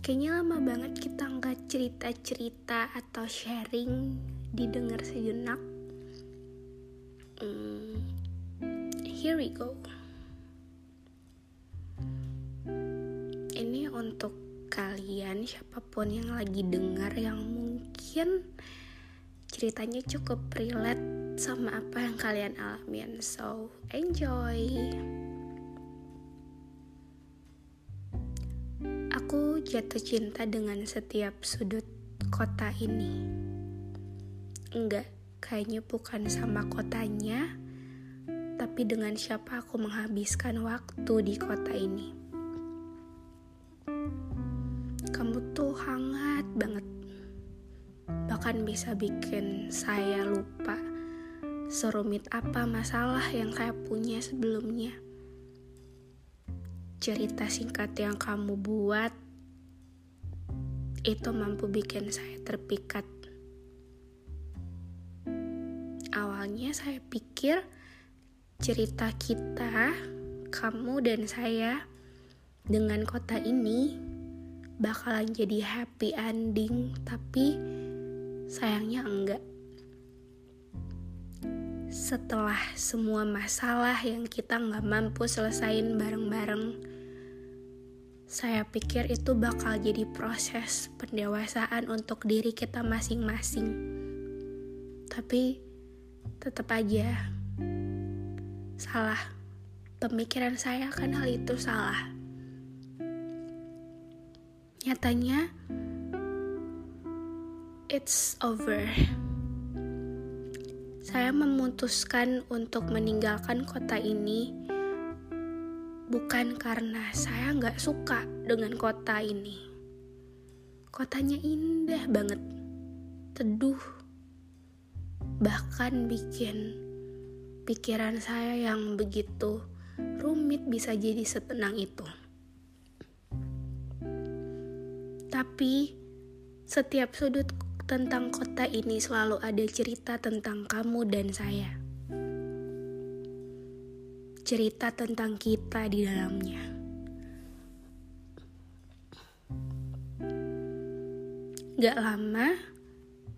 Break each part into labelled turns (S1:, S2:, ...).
S1: Kayaknya lama banget kita nggak cerita-cerita atau sharing didengar sejenak. Hmm, Here we go. Ini untuk kalian siapa pun yang lagi dengar yang mungkin ceritanya cukup relate sama apa yang kalian alamin. So enjoy Aku jatuh cinta dengan setiap sudut kota ini. Enggak, kayaknya bukan sama kotanya, tapi dengan siapa aku menghabiskan waktu di kota ini. Kamu tuh hangat banget. Bahkan bisa bikin saya lupa serumit apa masalah yang saya punya sebelumnya cerita singkat yang kamu buat itu mampu bikin saya terpikat. Awalnya saya pikir cerita kita, kamu dan saya dengan kota ini bakalan jadi happy ending, tapi sayangnya enggak. Setelah semua masalah yang kita nggak mampu selesain bareng-bareng, saya pikir itu bakal jadi proses pendewasaan untuk diri kita masing-masing. Tapi tetap aja salah. Pemikiran saya kan hal itu salah. Nyatanya it's over. Saya memutuskan untuk meninggalkan kota ini bukan karena saya nggak suka dengan kota ini. Kotanya indah banget, teduh, bahkan bikin pikiran saya yang begitu rumit bisa jadi setenang itu. Tapi setiap sudut tentang kota ini selalu ada cerita tentang kamu dan saya cerita tentang kita di dalamnya. Gak lama,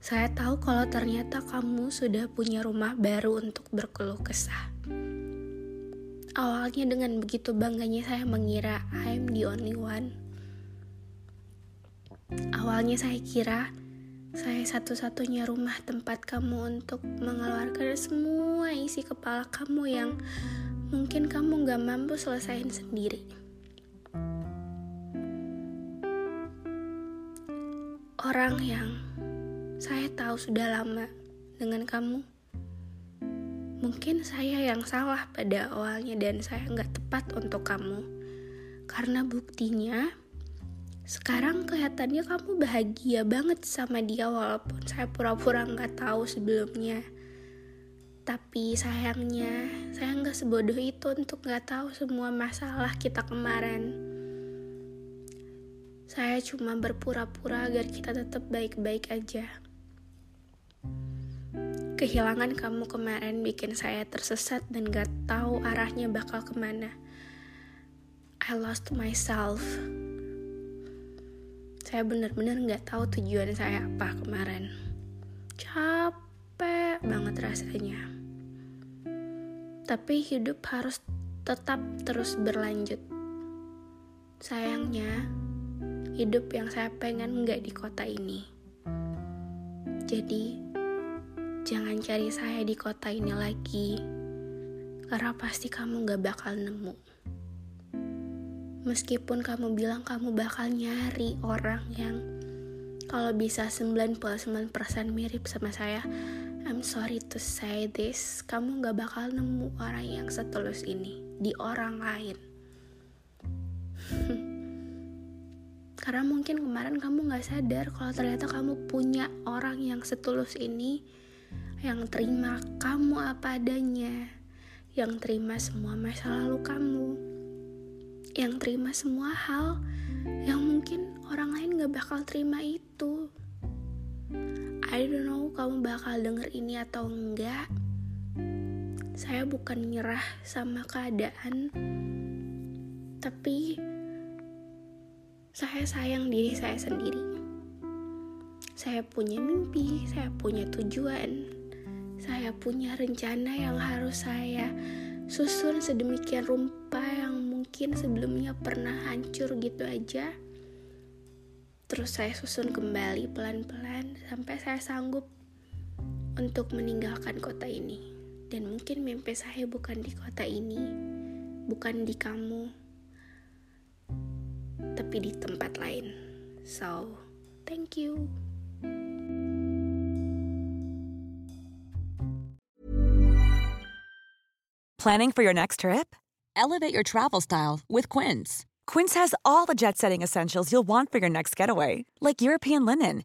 S1: saya tahu kalau ternyata kamu sudah punya rumah baru untuk berkeluh kesah. Awalnya dengan begitu bangganya saya mengira I'm the only one. Awalnya saya kira saya satu-satunya rumah tempat kamu untuk mengeluarkan semua isi kepala kamu yang mungkin kamu gak mampu selesaiin sendiri. Orang yang saya tahu sudah lama dengan kamu, mungkin saya yang salah pada awalnya dan saya nggak tepat untuk kamu. Karena buktinya, sekarang kelihatannya kamu bahagia banget sama dia walaupun saya pura-pura nggak tahu sebelumnya. Tapi sayangnya, saya nggak sebodoh itu untuk nggak tahu semua masalah kita kemarin. Saya cuma berpura-pura agar kita tetap baik-baik aja. Kehilangan kamu kemarin bikin saya tersesat dan gak tahu arahnya bakal ke mana. I lost myself. Saya benar-benar gak tahu tujuan saya apa kemarin. Banget rasanya. Tapi hidup harus tetap terus berlanjut. Sayangnya, hidup yang saya pengen nggak di kota ini. Jadi, jangan cari saya di kota ini lagi, karena pasti kamu nggak bakal nemu. Meskipun kamu bilang kamu bakal nyari orang yang kalau bisa 99% mirip sama saya, I'm sorry to say this, kamu gak bakal nemu orang yang setulus ini di orang lain. Karena mungkin kemarin kamu gak sadar kalau ternyata kamu punya orang yang setulus ini, yang terima kamu apa adanya, yang terima semua masa lalu kamu, yang terima semua hal yang mungkin orang lain gak bakal terima itu. I don't know kamu bakal denger ini atau enggak. Saya bukan nyerah sama keadaan, tapi saya sayang diri saya sendiri. Saya punya mimpi, saya punya tujuan, saya punya rencana yang harus saya susun sedemikian rupa yang mungkin sebelumnya pernah hancur gitu aja Terus saya susun kembali pelan-pelan sampai saya sanggup untuk meninggalkan kota ini. Dan mungkin mimpi saya bukan di kota ini, bukan di kamu, tapi di tempat lain. So, thank you.
S2: Planning for your next trip? Elevate your travel style with Quince. Quince has all the jet setting essentials you'll want for your next getaway, like European linen,